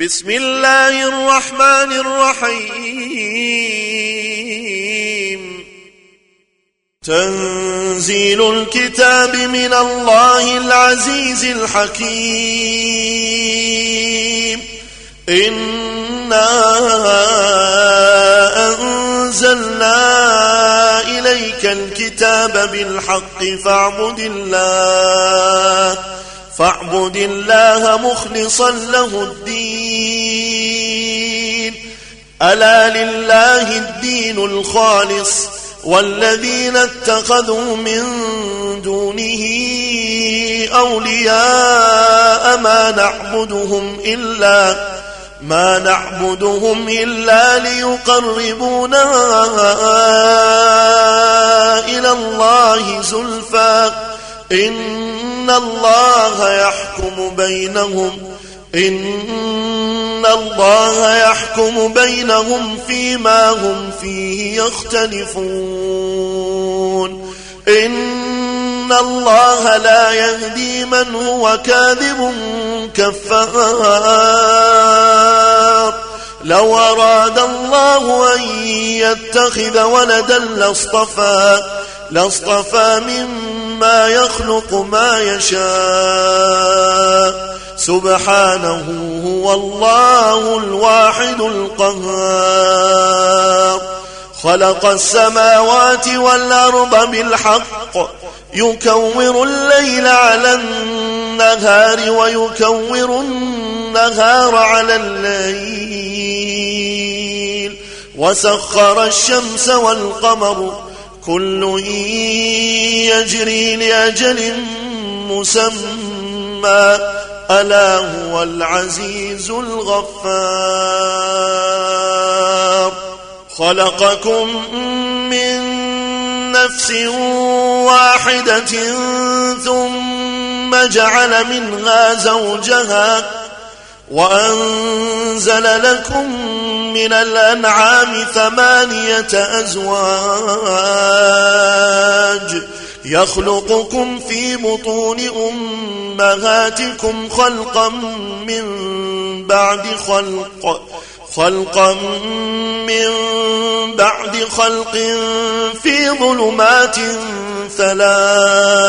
بسم الله الرحمن الرحيم. تنزيل الكتاب من الله العزيز الحكيم. إنا أنزلنا إليك الكتاب بالحق فاعبد الله. فاعبد الله مخلصا له الدين. ألا لله الدين الخالص والذين اتخذوا من دونه أولياء ما نعبدهم إلا ما نعبدهم إلا ليقربونا إلى الله زلفى. إن الله يحكم بينهم إن الله يحكم بينهم فيما هم فيه يختلفون إن الله لا يهدي من هو كاذب كفار لو أراد الله أن يتخذ ولدا لاصطفى لاصطفى مما يخلق ما يشاء سبحانه هو الله الواحد القهار خلق السماوات والأرض بالحق يكور الليل على النهار ويكور النهار على الليل وسخر الشمس والقمر كل يجري لأجل مسمى. ألا هو العزيز الغفار. خلقكم من نفس واحدة ثم جعل منها زوجها وأنزل لكم من الأنعام ثمانية أزواج يخلقكم في بطون أمهاتكم خلقا من بعد خلق خلقا من بعد خلق في ظلمات ثلاث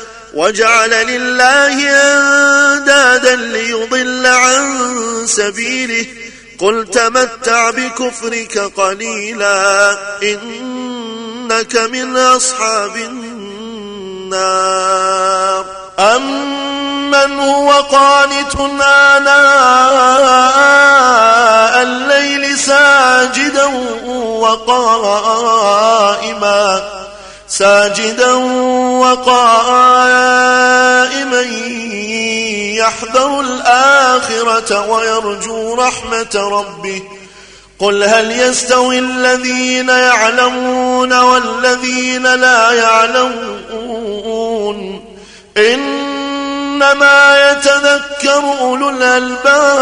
وجعل لله أندادا ليضل عن سبيله. قل تمتع بكفرك قليلا إنك من أصحاب النار. أمن هو قانت آناء الليل ساجدا وقائما. ساجدا وقائما يحذر الآخرة ويرجو رحمة ربه. قل هل يستوي الذين يعلمون والذين لا يعلمون؟ إنما يتذكر أولو الألباب.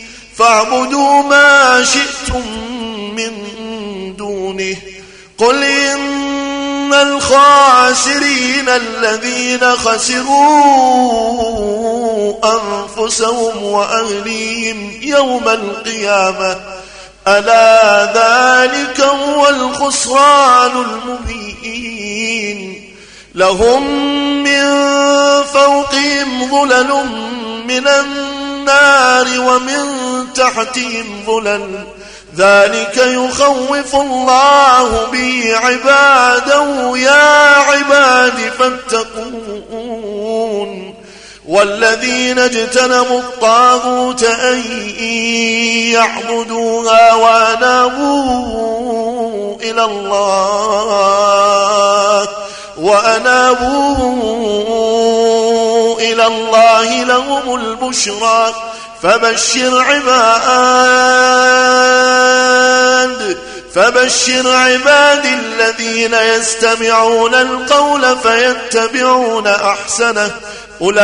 فاعبدوا ما شئتم من دونه. قل إن الخاسرين الذين خسروا أنفسهم وأهليهم يوم القيامة. ألا ذلك هو الخسران المبين. لهم من فوقهم ظلل من النار. ومن تحتهم ظلل. ذلك يخوف الله به عباده. يا عباد فاتقون. والذين اجتنبوا الطاغوت أن يعبدوها وأنابوا إلى الله. وأنابوا إلى الله لهم البشرى فبشر عباد فبشر عباد الذين يستمعون القول فيتبعون أحسنه. أولئك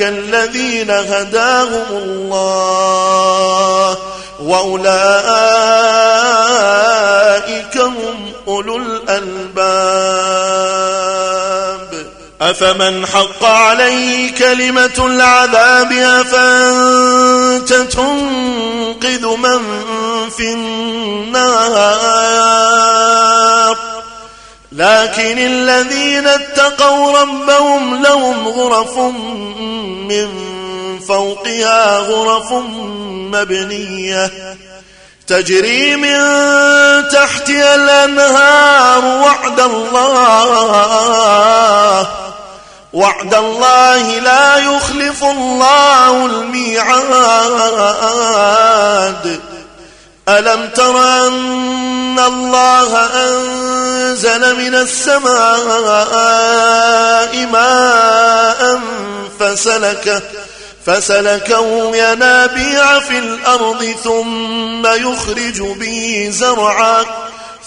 الذين هداهم الله وأولئك هم أولو أفمن حق عليه كلمة العذاب أفأنت تنقذ من في النار؟ لكن الذين اتقوا ربهم لهم غرف من فوقها غرف مبنية تجري من تحتها الأنهار وعد الله. وعد الله لا يخلف الله الميعاد. ألم تر أن الله أنزل من السماء ماء فسلكه فسلكه ينابيع في الأرض ثم يخرج به زرعا.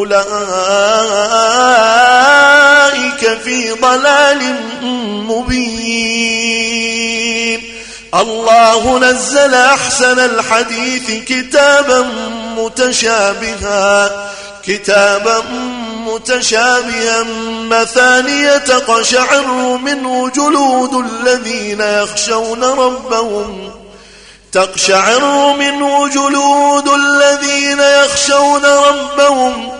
أولئك في ضلال مبين. الله نزل أحسن الحديث كتابا متشابها كتابا متشابها. مثانية تقشعر منه جلود الذين يخشون ربهم. تقشعر منه جلود الذين يخشون ربهم.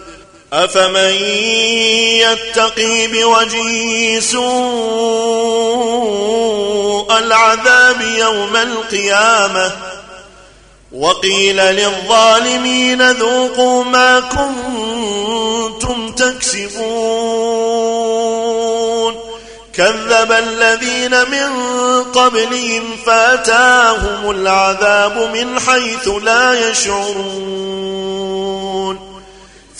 أفمن يتقي بوجهه سوء العذاب يوم القيامة وقيل للظالمين ذوقوا ما كنتم تكسبون كذب الذين من قبلهم فأتاهم العذاب من حيث لا يشعرون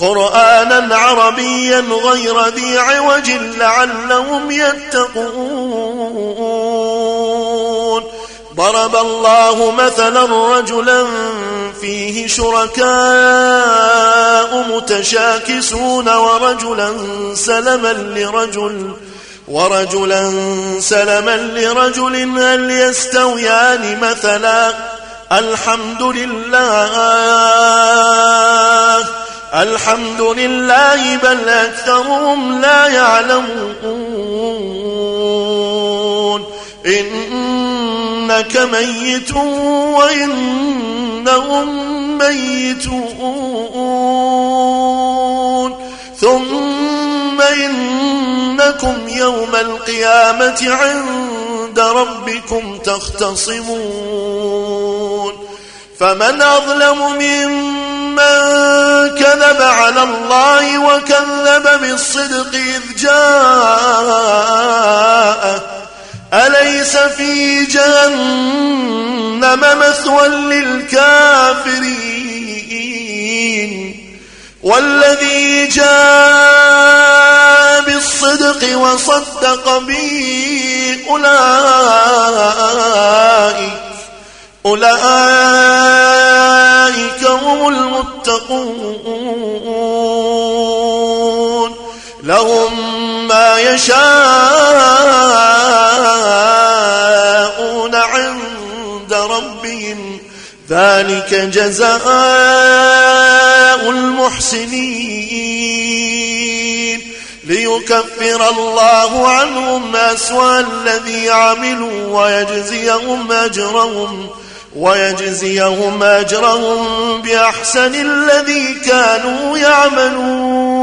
قرآنا عربيا غير ذي عوج لعلهم يتقون. ضرب الله مثلا رجلا فيه شركاء متشاكسون ورجلا سلما لرجل ورجلا سلما لرجل هل يستويان مثلا؟ الحمد لله. الحمد لله بل أكثرهم لا يعلمون. إنك ميت وإنهم ميتون. ثم إنكم يوم القيامة عند ربكم تختصمون. فمن أظلم ممن كذب على الله وكذب بالصدق إذ جاءه. أليس في جهنم مثوى للكافرين؟ والذي جاء بالصدق وصدق به أولئك أولئك هم المتقون. لهم ما يشاءون عند ربهم. ذلك جزاء المحسنين. ليكفر الله عنهم أسوأ الذي عملوا ويجزيهم أجرهم. ويجزيهم أجرهم بأحسن الذي كانوا يعملون.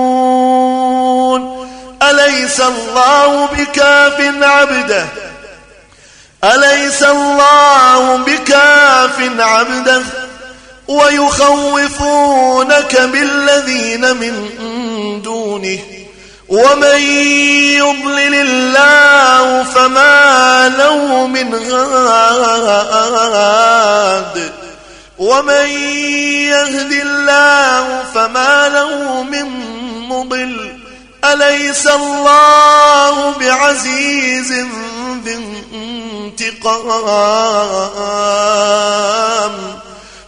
أليس الله بكاف عبده؟ أليس الله بكاف عبده؟ ويخوفونك بالذين من دونه. ومن يضلل الله فما له من هاد ومن يهد الله فما له من مضل أليس الله بعزيز ذي انتقام؟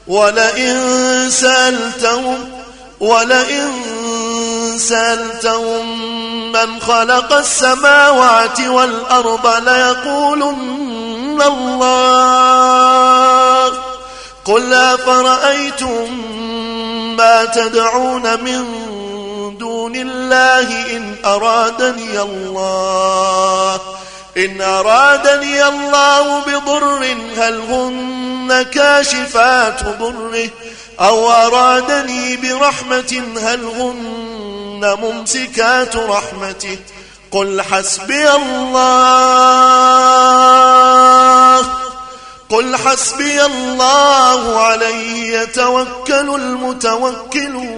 ولئن سألتهم ولئن سألتهم من خلق السماوات والأرض ليقولن الله. قل أفرأيتم ما تدعون من دون الله إن أرادني الله. إن أرادني الله بضر هل هن كاشفات ضره؟ أو أرادني برحمة هل هن ممسكات رحمته. قل حسبي الله. قل حسبي الله عليه يتوكل المتوكلون.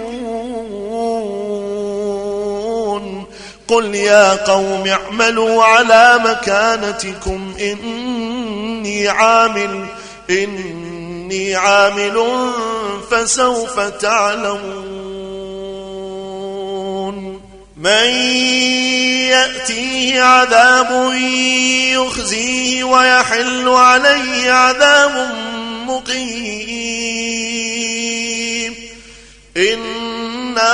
قل يا قوم اعملوا على مكانتكم. إني عامل إني عامل فسوف تعلمون. من يأتيه عذاب يخزيه ويحل عليه عذاب مقيم. إنا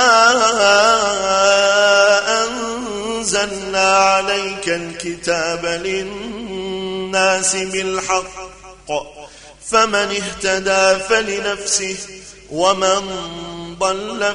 أنزلنا عليك الكتاب للناس بالحق. فمن اهتدى فلنفسه ومن ضل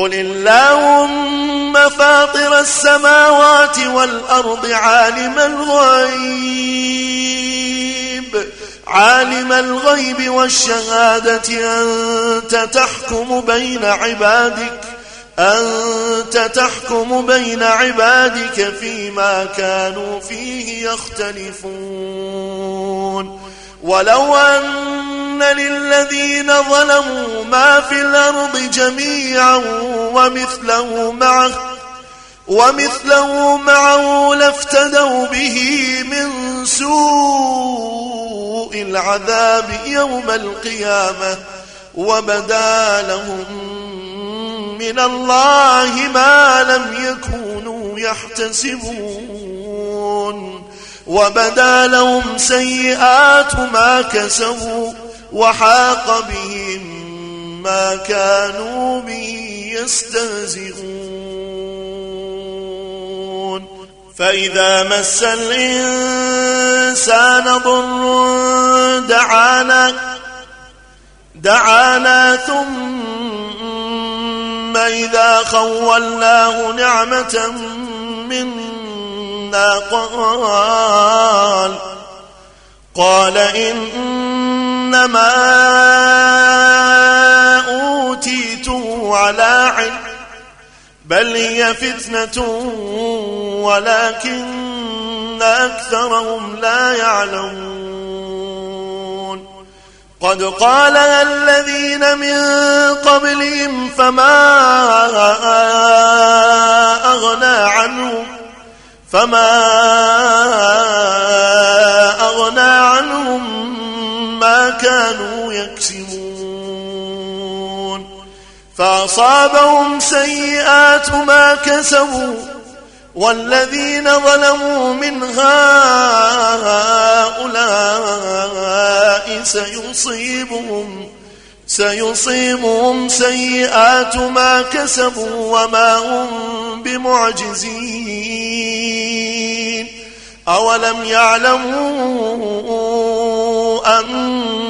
قل اللهم فاطر السماوات والأرض عالم الغيب. عالم الغيب والشهادة أنت تحكم بين عبادك أنت تحكم بين عبادك فيما كانوا فيه يختلفون. ولو أن للذين ظلموا ما في الأرض جميعا ومثله معه ومثله معه لافتدوا به من سوء العذاب يوم القيامة وبدا لهم من الله ما لم يكونوا يحتسبون وبدا لهم سيئات ما كسبوا وحاق بهم ما كانوا به يستهزئون. فإذا مس الإنسان ضر دعانا دعانا ثم إذا خولناه نعمة منا قال قال إنما على علم بل هي فتنة ولكن أكثرهم لا يعلمون. قد قال الذين من قبلهم فما أغنى عنهم فما أغنى عنهم ما كانوا يكسبون فأصابهم سيئات ما كسبوا والذين ظلموا من هؤلاء سيصيبهم سيصيبهم سيئات ما كسبوا وما هم بمعجزين أولم يعلموا أن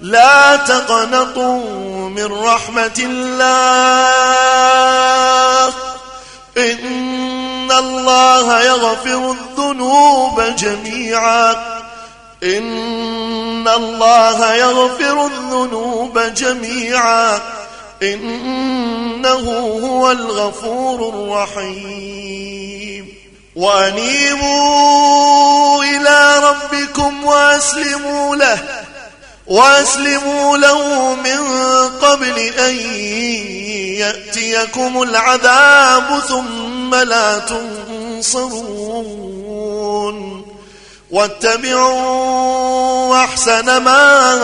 لا تقنطوا من رحمة الله. إن الله يغفر الذنوب جميعا. إن الله يغفر الذنوب جميعا. إنه هو الغفور الرحيم. وأنيبوا إلى ربكم وأسلموا له. وأسلموا له من قبل أن يأتيكم العذاب ثم لا تنصرون. واتبعوا أحسن ما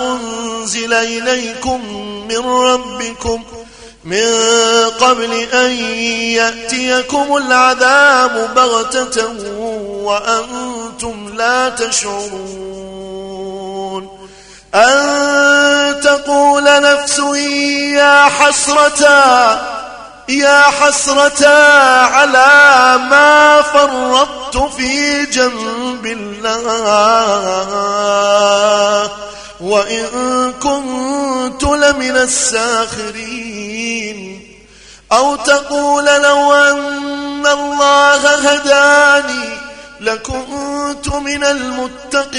أنزل إليكم من ربكم من قبل أن يأتيكم العذاب بغتة وأنتم لا تشعرون. أن تقول نفس يا حسرتا يا حسرتا على ما فرطت في جنب الله. وإن كنت لمن الساخرين. أو تقول لو أن الله هداني لكنت من المتقين.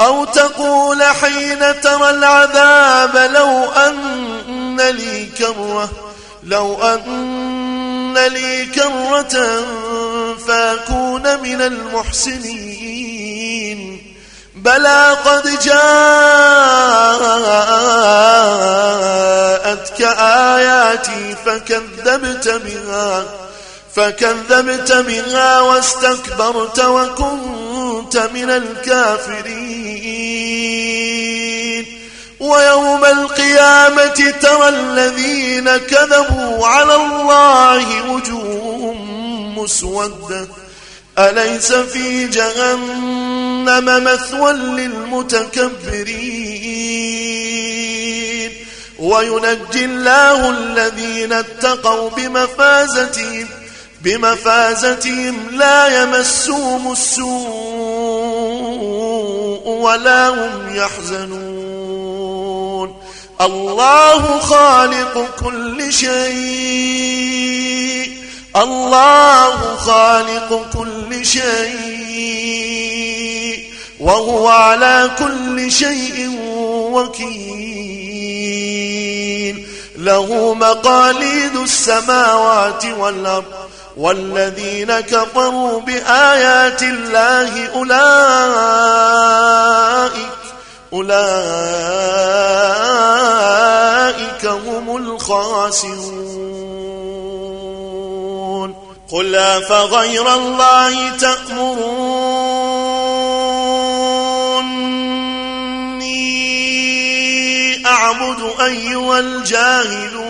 أو تقول حين ترى العذاب لو أن لي كرة لو أن لي كرة فأكون من المحسنين. بلى قد جاءتك آياتي فكذبت بها. فكذبت بها واستكبرت وكنت من الكافرين. ويوم القيامة ترى الذين كذبوا على الله وجوههم مسودة. أليس في جهنم مثوى للمتكبرين؟ وينجي الله الذين اتقوا بمفازتهم بمفازتهم لا يمسهم السوء ولا هم يحزنون. الله خالق كل شيء. الله خالق كل شيء. وهو على كل شيء وكيل. له مقاليد السماوات والأرض. والذين كفروا بآيات الله أولئك أولئك هم الخاسرون. قل أفغير الله تأمروني أعبد أيها الجاهلون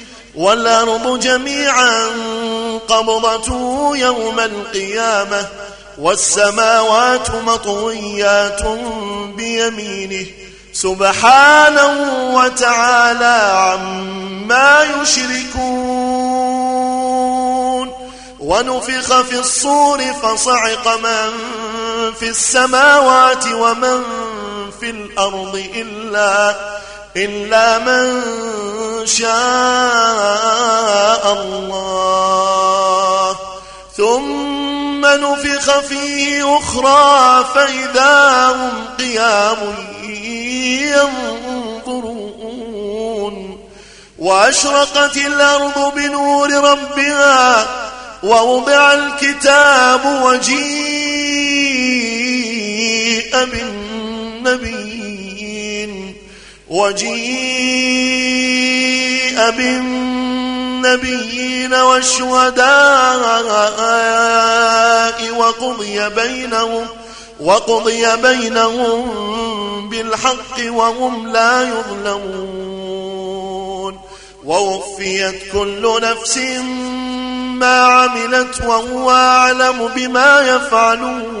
والأرض جميعا قبضته يوم القيامة والسماوات مطويات بيمينه. سبحانه وتعالى عما يشركون. ونفخ في الصور فصعق من في السماوات ومن في الأرض إلا إلا من شاء الله. ثم نفخ فيه أخرى فإذا هم قيام ينظرون. وأشرقت الأرض بنور ربها ووضع الكتاب وجيء بالنبيين وجيء بالنبيين والشهداء وقضي بينهم وقضي بينهم بالحق وهم لا يظلمون. ووفيت كل نفس ما عملت وهو أعلم بما يفعلون.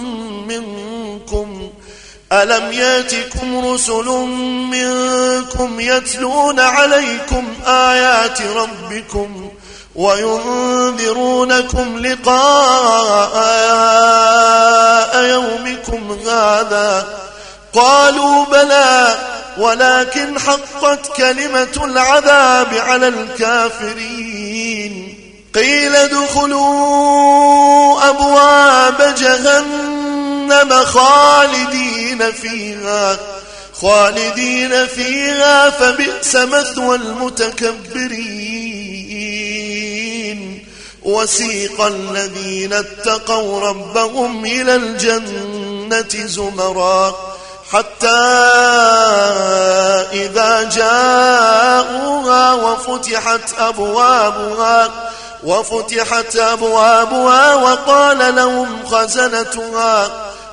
ألم ياتكم رسل منكم يتلون عليكم آيات ربكم وينذرونكم لقاء يومكم هذا قالوا بلى ولكن حقت كلمة العذاب على الكافرين قيل ادخلوا أبواب جهنم خالدين فيها خالدين فيها فبئس مثوى المتكبرين. وسيق الذين اتقوا ربهم إلى الجنة زمرا حتى إذا جاءوها وفتحت أبوابها وفتحت أبوابها وقال لهم خزنتها.